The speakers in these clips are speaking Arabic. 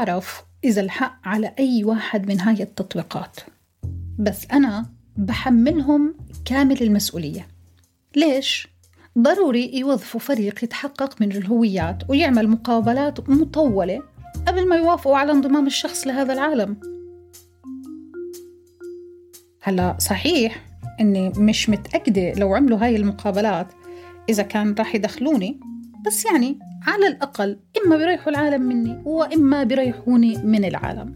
بعرف إذا الحق على أي واحد من هاي التطبيقات. بس أنا بحملهم كامل المسؤولية. ليش؟ ضروري يوظفوا فريق يتحقق من الهويات ويعمل مقابلات مطولة قبل ما يوافقوا على انضمام الشخص لهذا العالم. هلا صحيح إني مش متأكدة لو عملوا هاي المقابلات إذا كان راح يدخلوني بس يعني على الأقل إما بيريحوا العالم مني وإما بيريحوني من العالم.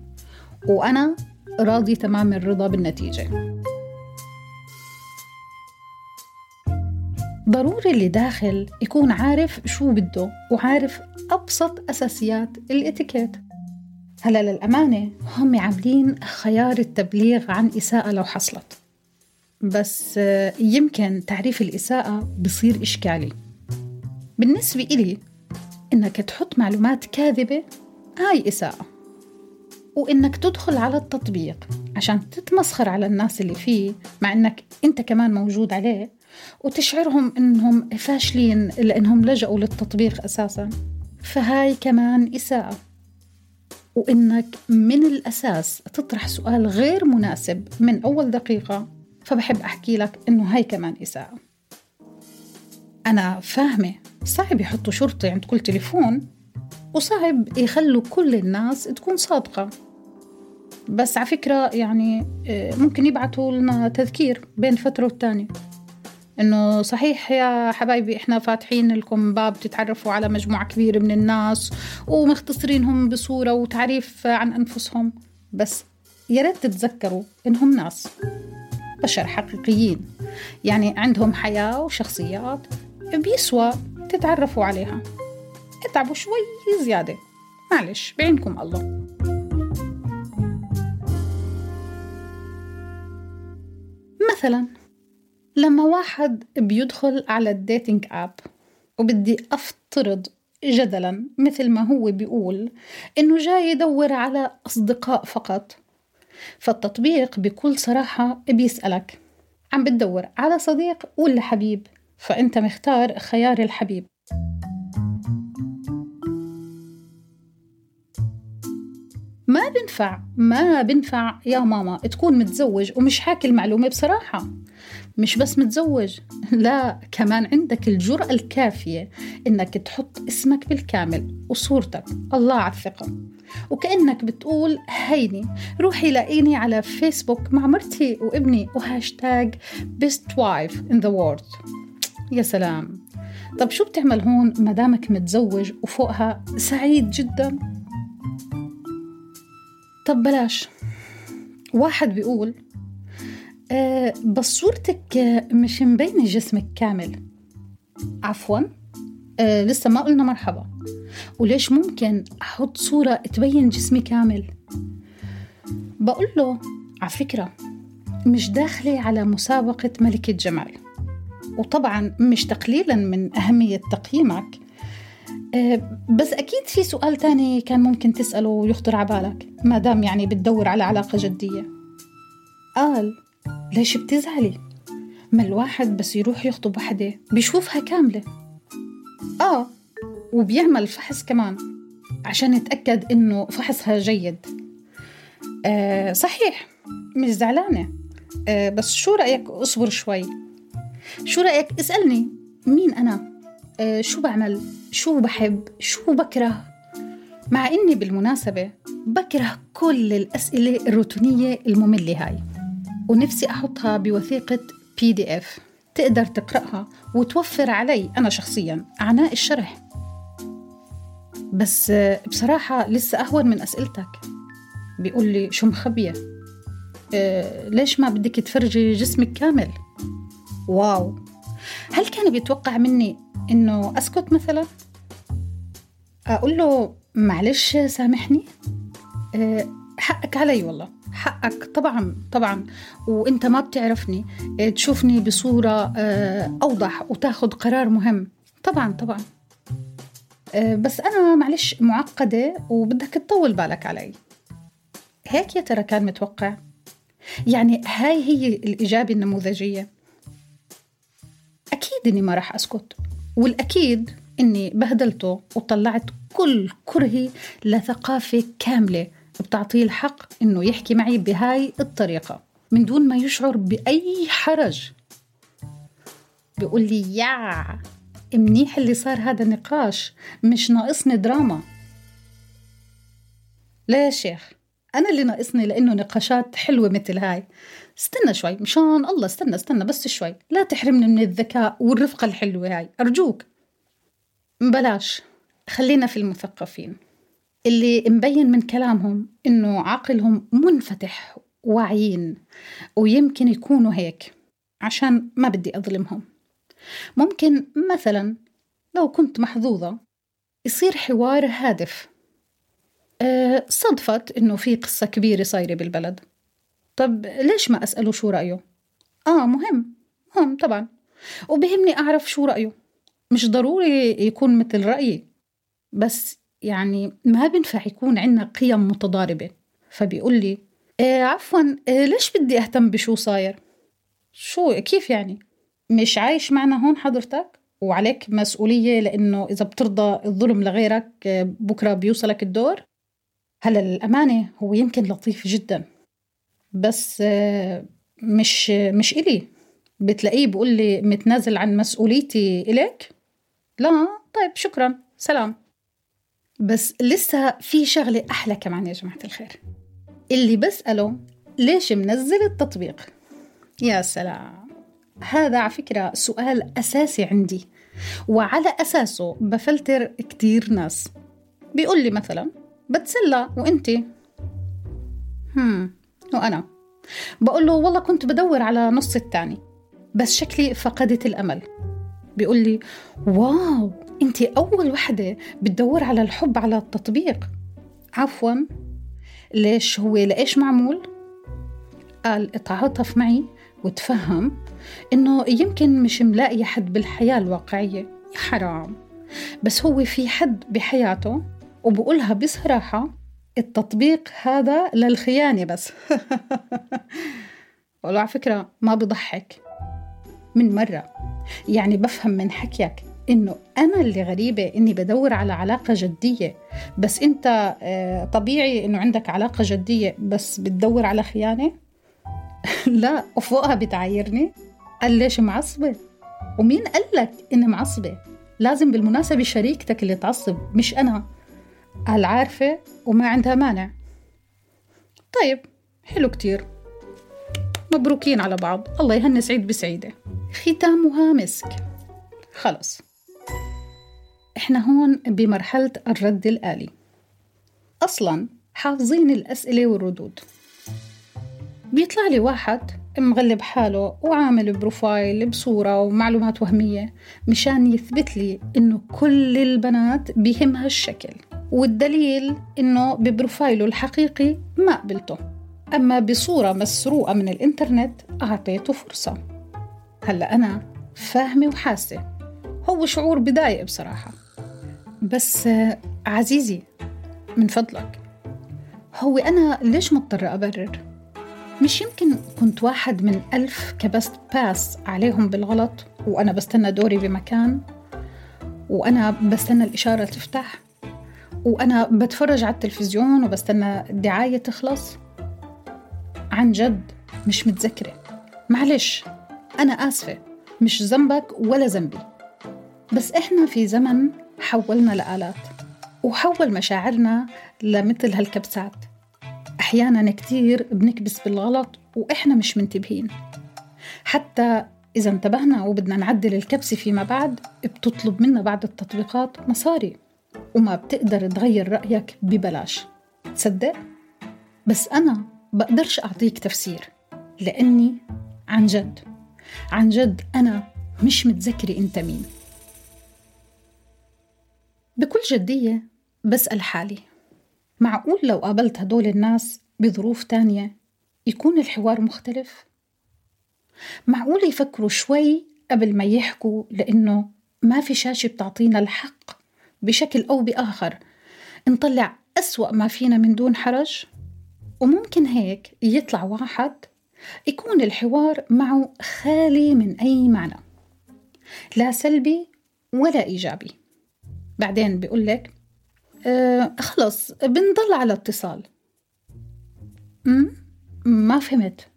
وأنا راضي تمام الرضا بالنتيجة. ضروري اللي داخل يكون عارف شو بده وعارف أبسط أساسيات الإتيكيت. هلا للأمانة هم عاملين خيار التبليغ عن إساءة لو حصلت. بس يمكن تعريف الإساءة بصير إشكالي. بالنسبة إلي إنك تحط معلومات كاذبة هاي إساءة. وإنك تدخل على التطبيق عشان تتمسخر على الناس اللي فيه مع إنك أنت كمان موجود عليه وتشعرهم إنهم فاشلين لأنهم لجأوا للتطبيق أساسا. فهاي كمان إساءة. وإنك من الأساس تطرح سؤال غير مناسب من أول دقيقة. فبحب أحكي لك إنه هاي كمان إساءة. أنا فاهمة. صعب يحطوا شرطي عند كل تليفون وصعب يخلوا كل الناس تكون صادقة. بس على فكرة يعني ممكن يبعثوا لنا تذكير بين فترة والتانية. إنه صحيح يا حبايبي إحنا فاتحين لكم باب تتعرفوا على مجموعة كبيرة من الناس ومختصرينهم بصورة وتعريف عن أنفسهم. بس يا ريت تتذكروا إنهم ناس بشر حقيقيين. يعني عندهم حياة وشخصيات بيسوى تتعرفوا عليها. اتعبوا شوي زيادة. معلش بعينكم الله. مثلا لما واحد بيدخل على ال dating app وبدي أفترض جدلا مثل ما هو بيقول إنه جاي يدور على أصدقاء فقط فالتطبيق بكل صراحة بيسألك عم بتدور على صديق ولا حبيب؟ فأنت مختار خيار الحبيب. ما بنفع ما بنفع يا ماما تكون متزوج ومش حاكي المعلومة بصراحة. مش بس متزوج لا كمان عندك الجرأة الكافية إنك تحط اسمك بالكامل وصورتك. الله على الثقة. وكأنك بتقول هيني روحي لاقيني على فيسبوك مع مرتي وابني وهاشتاج best wife in the world. يا سلام. طب شو بتعمل هون مدامك متزوج وفوقها سعيد جدا؟ طب بلاش. واحد بيقول أه بس صورتك مش مبينة جسمك كامل. عفوا. أه لسه ما قلنا مرحبا. وليش ممكن أحط صورة تبين جسمي كامل؟ بقول له على فكرة مش داخلة على مسابقة ملكة جمال. وطبعا مش تقليلا من أهمية تقييمك. أه بس أكيد في سؤال تاني كان ممكن تسأله ويخطر على بالك ما دام يعني بتدور على علاقة جدية. قال ليش بتزعلي؟ ما الواحد بس يروح يخطب وحدة بيشوفها كاملة. آه وبيعمل فحص كمان عشان يتأكد إنه فحصها جيد. آه صحيح مش زعلانة. آه بس شو رأيك؟ أصبر شوي. شو رأيك؟ اسألني. مين أنا؟ آه شو بعمل؟ شو بحب؟ شو بكره؟ مع إني بالمناسبة بكره كل الأسئلة الروتينية المملة هاي ونفسي أحطها بوثيقة PDF تقدر تقرأها وتوفر علي أنا شخصيا عناء الشرح. بس بصراحة لسه أهون من أسئلتك. بيقول لي شو مخبية؟ أه ليش ما بدك تفرجي جسمك كامل؟ wow. هل كان بيتوقع مني إنه أسكت مثلا؟ أقول له معلش سامحني؟ أه حقك علي والله. حقك طبعا طبعا. وإنت ما بتعرفني. تشوفني بصورة أوضح وتاخد قرار مهم. طبعا طبعا. بس أنا معلش معقدة وبدك تطول بالك علي. هيك يا ترى كان متوقع؟ يعني هاي هي الإجابة النموذجية. أكيد إني ما راح أسكت. والأكيد إني بهدلته وطلعت كل كرهي لثقافة كاملة بتعطيه الحق إنه يحكي معي بهاي الطريقة من دون ما يشعر بأي حرج. بيقول لي يا منيح اللي صار هذا نقاش مش ناقصني دراما. لا يا شيخ؟ أنا اللي ناقصني لأنه نقاشات حلوة مثل هاي. استنى شوي مشان الله استنى استنى بس شوي. لا تحرمني من الذكاء والرفقة الحلوة هاي. أرجوك بلاش. خلينا في المثقفين. اللي مبين من كلامهم إنه عقلهم منفتح واعيين ويمكن يكونوا هيك عشان ما بدي أظلمهم. ممكن مثلا لو كنت محظوظة يصير حوار هادف صدفت إنه في قصة كبيرة صايرة بالبلد. طب ليش ما أسأله شو رأيه؟ آه مهم. مهم طبعا. وبهمني أعرف شو رأيه. مش ضروري يكون مثل رأيي. بس يعني ما بنفع يكون عنا قيم متضاربة. فبيقول لي إيه عفوا إيه ليش بدي أهتم بشو صاير؟ شو كيف يعني؟ مش عايش معنا هون حضرتك؟ وعليك مسؤولية لأنه إذا بترضى الظلم لغيرك بكرة بيوصلك الدور؟ هلا للأمانة هو يمكن لطيف جدا بس مش مش إلي. بتلاقيه بقول لي متنازل عن مسؤوليتي إليك؟ لا طيب شكرا سلام. بس لسه في شغلة أحلى كمان يا جماعة الخير. اللي بسأله ليش منزل التطبيق؟ يا سلام. هذا على فكرة سؤال أساسي عندي وعلى أساسه بفلتر كتير ناس. بيقول لي مثلا بتسلى وانتي هم وأنا. بقول له والله كنت بدور على نص التاني بس شكلي فقدت الأمل. بيقول لي واو انت أول وحدة بتدور على الحب على التطبيق. عفوا. ليش هو لإيش معمول؟ قال اتعاطف معي وتفهم إنه يمكن مش ملاقي حد بالحياة الواقعية. حرام. بس هو في حد بحياته وبقولها بصراحة التطبيق هذا للخيانة بس. ولو على فكرة ما بضحك. من مرة. يعني بفهم من حكيك إنه أنا اللي غريبة إني بدور على علاقة جدية. بس أنت طبيعي إنه عندك علاقة جدية بس بتدور على خيانة؟ لا وفوقها بتعايرني. قال ليش معصبة؟ ومين قال لك إني معصبة؟ لازم بالمناسبة شريكتك اللي تعصب مش أنا. قال عارفة وما عندها مانع. طيب حلو كتير. مبروكين على بعض. الله يهني سعيد بسعيدة. ختامها مسك. خلص. إحنا هون بمرحلة الرد الآلي. أصلا حافظين الأسئلة والردود. بيطلع لي واحد مغلب حاله وعامل بروفايل بصورة ومعلومات وهمية مشان يثبت لي إنه كل البنات بيهمها الشكل والدليل إنه ببروفايله الحقيقي ما قبلته. أما بصورة مسروقة من الإنترنت أعطيته فرصة. هلأ أنا فاهمة وحاسة. هو شعور بضايق بصراحة. بس عزيزي من فضلك هو أنا ليش مضطرة أبرر؟ مش يمكن كنت واحد من ألف كبست باس عليهم بالغلط وأنا بستنى دوري بمكان وأنا بستنى الإشارة تفتح وأنا بتفرج على التلفزيون وبستنى الدعاية تخلص. عن جد مش متذكرة. معلش أنا آسفة. مش ذنبك ولا ذنبي. بس إحنا في زمن حولنا لآلات وحول مشاعرنا لمثل هالكبسات. أحيانا كتير بنكبس بالغلط وإحنا مش منتبهين. حتى إذا انتبهنا وبدنا نعدل الكبسة فيما بعد بتطلب منا بعد التطبيقات مصاري وما بتقدر تغير رأيك ببلاش. تصدق؟ بس أنا بقدرش أعطيك تفسير لأني عن جد عن جد أنا مش متذكرة أنت مين. بكل جدية بسأل حالي معقول لو قابلت هدول الناس بظروف تانية يكون الحوار مختلف؟ معقول يفكروا شوي قبل ما يحكوا لأنه ما في شاشة بتعطينا الحق بشكل أو بآخر نطلع أسوأ ما فينا من دون حرج؟ وممكن هيك يطلع واحد يكون الحوار معه خالي من أي معنى لا سلبي ولا إيجابي بعدين بيقول لك آه خلص بنضل على اتصال ما فهمت.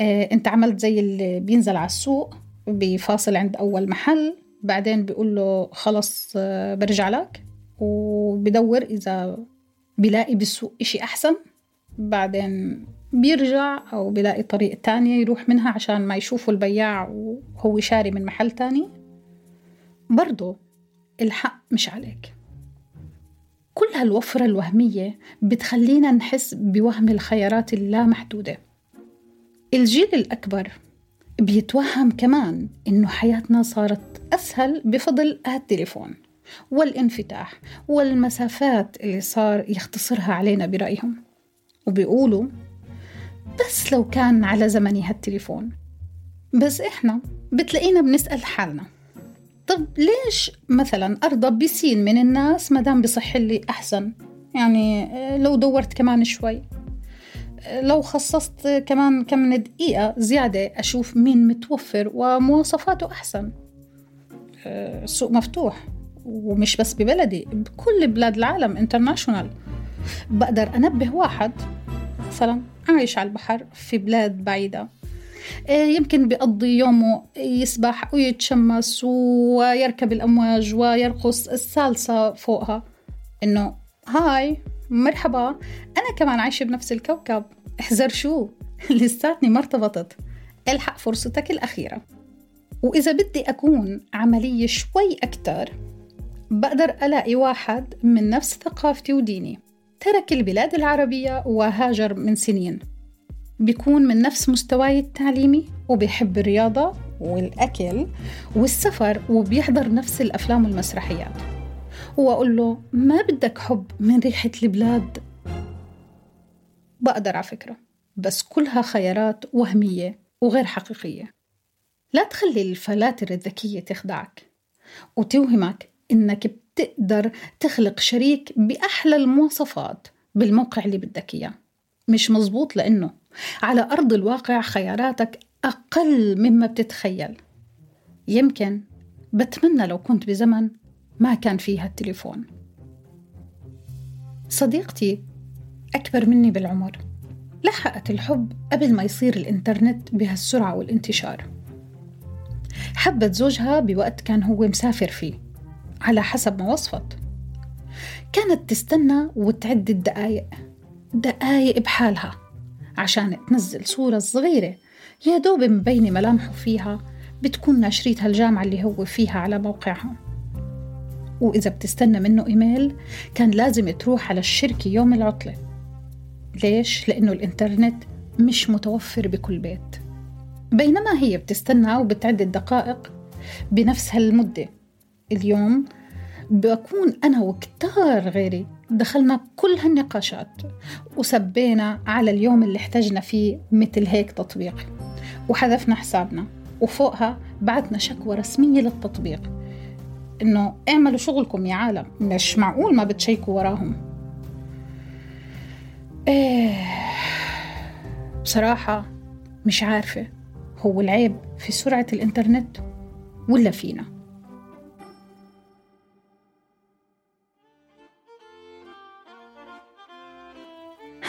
آه انت عملت زي اللي بينزل على السوق بفاصل عند أول محل بعدين بيقول له خلص آه برجع لك. وبدور إذا بلاقي بالسوق إشي أحسن. بعدين بيرجع أو بلاقي طريق تانية يروح منها عشان ما يشوفوا البياع وهو شاري من محل تاني. برضو الحق مش عليك. هالوفرة الوهمية بتخلينا نحس بوهم الخيارات اللامحدودة. الجيل الأكبر بيتوهم كمان إنه حياتنا صارت أسهل بفضل هالتليفون والانفتاح والمسافات اللي صار يختصرها علينا برأيهم. وبيقولوا بس لو كان على زمني هالتليفون بس إحنا بتلاقينا بنسأل حالنا. طب ليش مثلا أرضى بسين من الناس مدام بصح لي أحسن؟ يعني لو دورت كمان شوي. لو خصصت كمان كم دقيقة زيادة أشوف مين متوفر ومواصفاته أحسن. السوق مفتوح ومش بس ببلدي بكل بلاد العالم international بقدر أنبه واحد مثلا عايش على البحر في بلاد بعيدة. يمكن بيقضي يومه يسبح ويتشمس ويركب الأمواج ويرقص السالسة فوقها. إنه hi مرحبا أنا كمان عايشة بنفس الكوكب. احزر شو؟ لساتني ما ارتبطت. إلحق فرصتك الأخيرة. وإذا بدي أكون عملية شوي أكتر بقدر ألاقي واحد من نفس ثقافتي وديني. ترك البلاد العربية وهاجر من سنين. بيكون من نفس مستواي التعليمي وبيحب الرياضة والأكل والسفر وبيحضر نفس الأفلام والمسرحيات. وأقول له ما بدك حب من ريحة البلاد؟ بقدر على فكرة بس كلها خيارات وهمية وغير حقيقية. لا تخلي الفلاتر الذكية تخدعك وتوهمك إنك بتقدر تخلق شريك بأحلى المواصفات بالموقع اللي بدك إياه. مش مزبوط لأنه على أرض الواقع خياراتك أقل مما بتتخيل. يمكن بتمنى لو كنت بزمن ما كان فيها التليفون. صديقتي أكبر مني بالعمر لحقت الحب قبل ما يصير الإنترنت بهالسرعة والانتشار. حبت زوجها بوقت كان هو مسافر فيه على حسب ما وصفت. كانت تستنى وتعد الدقايق دقايق بحالها. عشان تنزل صورة صغيرة. يا دوب مبينة ملامحه فيها بتكون ناشريتها الجامعة اللي هو فيها على موقعها وإذا بتستنى منه إيميل كان لازم تروح على الشركة يوم العطلة. ليش؟ لأنه الإنترنت مش متوفر بكل بيت. بينما هي بتستنى وبتعد الدقائق بنفس هالمدة. اليوم بكون أنا وكتار غيري. دخلنا كل هالنقاشات وسبينا على اليوم اللي احتجنا فيه مثل هيك تطبيق. وحذفنا حسابنا وفوقها بعتنا شكوى رسمية للتطبيق. إنه اعملوا شغلكم يا عالم مش معقول ما بتشيكوا وراهم. إيه بصراحة مش عارفة هو العيب في سرعة الإنترنت ولا فينا.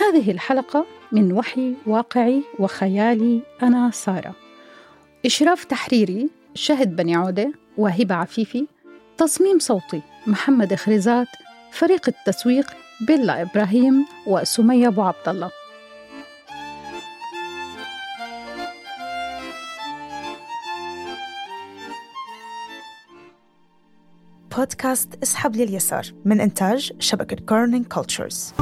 هذه الحلقة من وحي واقعي وخيالي أنا سارة. إشراف تحريري شهد بني عودة وهبة عفيفي تصميم صوتي محمد خريزات فريق التسويق بيلا إبراهيم وسمية أبو عبد الله. بودكاست إسحب لليسار من إنتاج شبكة Kerning Cultures